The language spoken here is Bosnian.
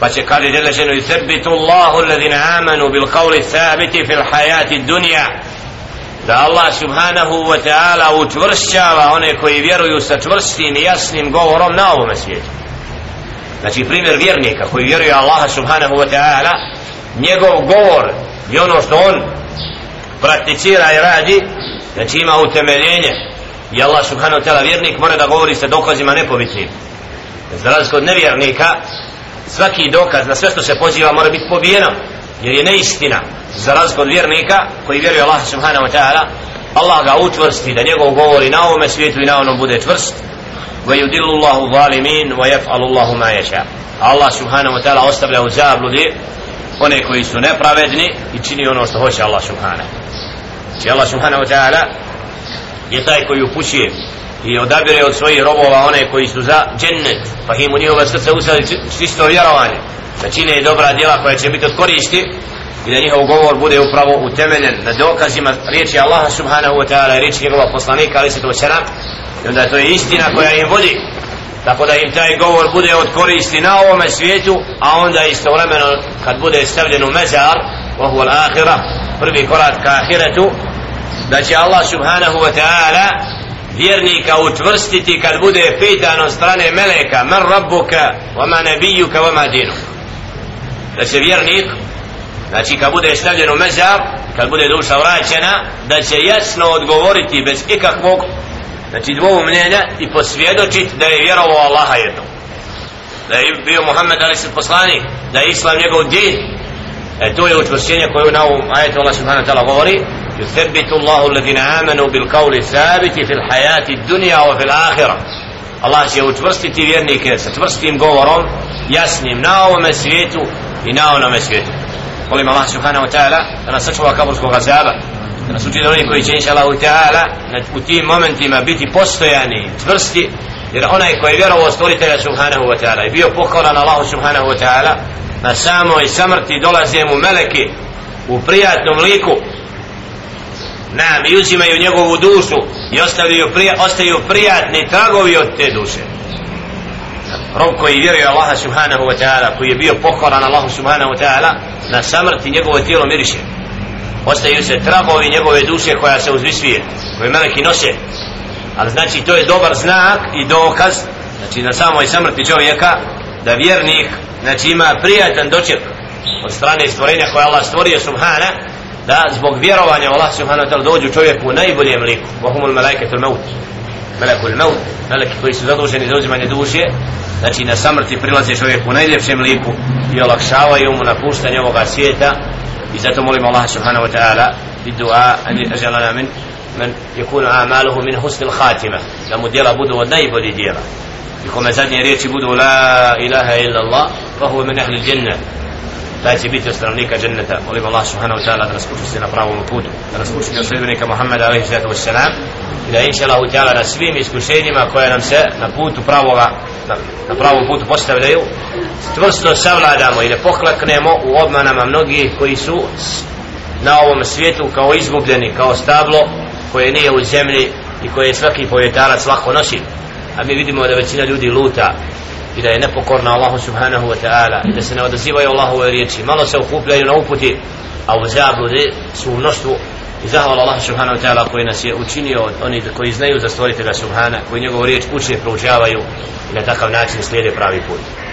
pa će kaže djela ženu i Allahu alladhina amanu bil qawli thabiti fil hayati dunya. Da Allah subhanahu wa ta'ala utvršćava one koji vjeruju sa čvrstim i jasnim govorom na ovome svijetu. Znači primjer vjernika koji vjeruje Allah subhanahu wa ta'ala njegov govor i ono što on prakticira i radi znači ima utemeljenje. I Allah subhanahu wa ta'ala vjernik mora da govori sa dokazima nepobitnim. Za razliku od nevjernika svaki dokaz na sve što se poziva mora biti pobijeno jer je neistina. Za razliku od vjernika koji vjeruje Allah subhanahu wa ta'ala Allah ga utvrsti da njegov govori na ovome svijetu i na onom bude čvrst wa yudillu Allahu zalimin wa yaf'alu Allahu ma yasha. Allah subhanahu wa ta'ala ostavlja u zabludi one koji su nepravedni i čini ono što hoće Allah subhanahu Znači Allah subhanahu wa ta'ala je taj koji upućuje i odabire od svojih robova one koji su za džennet pa im u njihova srca usali čisto vjerovanje. Da čine dobra djela koja će biti od koristi i da njihov govor bude upravo utemeljen na dokazima riječi Allaha subhanahu wa ta'ala i riječi njegova poslanika ali se to sera i onda to je istina koja im vodi. Tako da im taj govor bude od koristi na ovome svijetu a onda istovremeno kad bude stavljen u mezar وهو al-akhira prvi korak ka ahiretu da će Allah subhanahu wa ta'ala vjernika utvrstiti kad bude pitan od strane meleka man rabbuka wa nebijuka, vama wa ma dinu da će vjernik znači kad bude stavljen u mezar kad bude duša vraćena da će jasno odgovoriti bez ikakvog znači dvoumljenja i posvjedočiti da je vjerovao Allaha jedno da je bio Muhammed ali se poslanik da je Islam njegov din. E to je učvršćenje koje na ovom ajetu Allah subhanahu ta'ala govori. يثبت الله الذين آمنوا بالقول الثابت في الحياة الدنيا وفي الآخرة Allah će učvrstiti vjernike sa čvrstim govorom jasnim na ovome svijetu i na onome svijetu molim Allah subhanahu wa ta'ala da nas sačuva kaburskog azaba da nas uči da oni koji će inša Allah ta'ala u tim momentima biti postojani čvrsti jer onaj koji je vjerovo stvoritelja subhanahu wa ta'ala i bio pokoran Allah subhanahu wa ta'ala na samoj samrti dolaze mu meleki u prijatnom liku nam i uzimaju njegovu dušu i ostavljaju prija, ostaju prijatni tragovi od te duše. Rob koji vjeruje Allaha subhanahu wa ta'ala koji je bio pokoran Allahu subhanahu wa ta'ala na samrti njegovo tijelo miriše. Ostaju se tragovi njegove duše koja se uzvisvije koje meleki nose. Ali znači to je dobar znak i dokaz znači na samoj samrti čovjeka da vjernik znači ima prijatan doček od strane stvorenja koje Allah stvorio subhana da zbog vjerovanja Allah subhanahu wa ta'ala dođu čovjeku u najboljem liku. Vahumul malaikatul maut. Malakul maut. Meleki koji su zaduženi za uzimanje duše znači na samrti prilaze čovjeku u najljepšem liku i olakšavaju mu napuštanje ovoga svijeta. I zato molim Allah subhanahu wa ta'ala i dua an ajalana min من يكون a'maluhu min husnil الخاتمة لما ديلا بدو budu od ديلا يكون مزادني ريتي بدو لا budu la ilaha illa Allah أهل الجنة taj će biti od stanovnika dženneta. Molim Allah subhanahu wa ta'ala da nas učusti na pravom putu da nas učusti od sredbenika Muhammeda alaihi sallatu wassalam i da inša Allah ta'ala na svim iskušenjima koje nam se na putu pravoga na, na pravom putu postavljaju stvrsto savladamo i ne poklaknemo u obmanama mnogih koji su na ovom svijetu kao izgubljeni kao stablo koje nije u zemlji i koje svaki povjetarac lako nosi. A mi vidimo da većina ljudi luta i da je nepokorna Allahu subhanahu wa ta'ala i da se ne odazivaju Allahove riječi. Malo se okupljaju na uputi a u zabludi su u mnoštvu i zahvala Allah subhanahu wa ta'ala koji nas je učinio od oni koji znaju za stvoritelja subhana koji njegovu riječ uče proučavaju i na takav način slijede pravi put.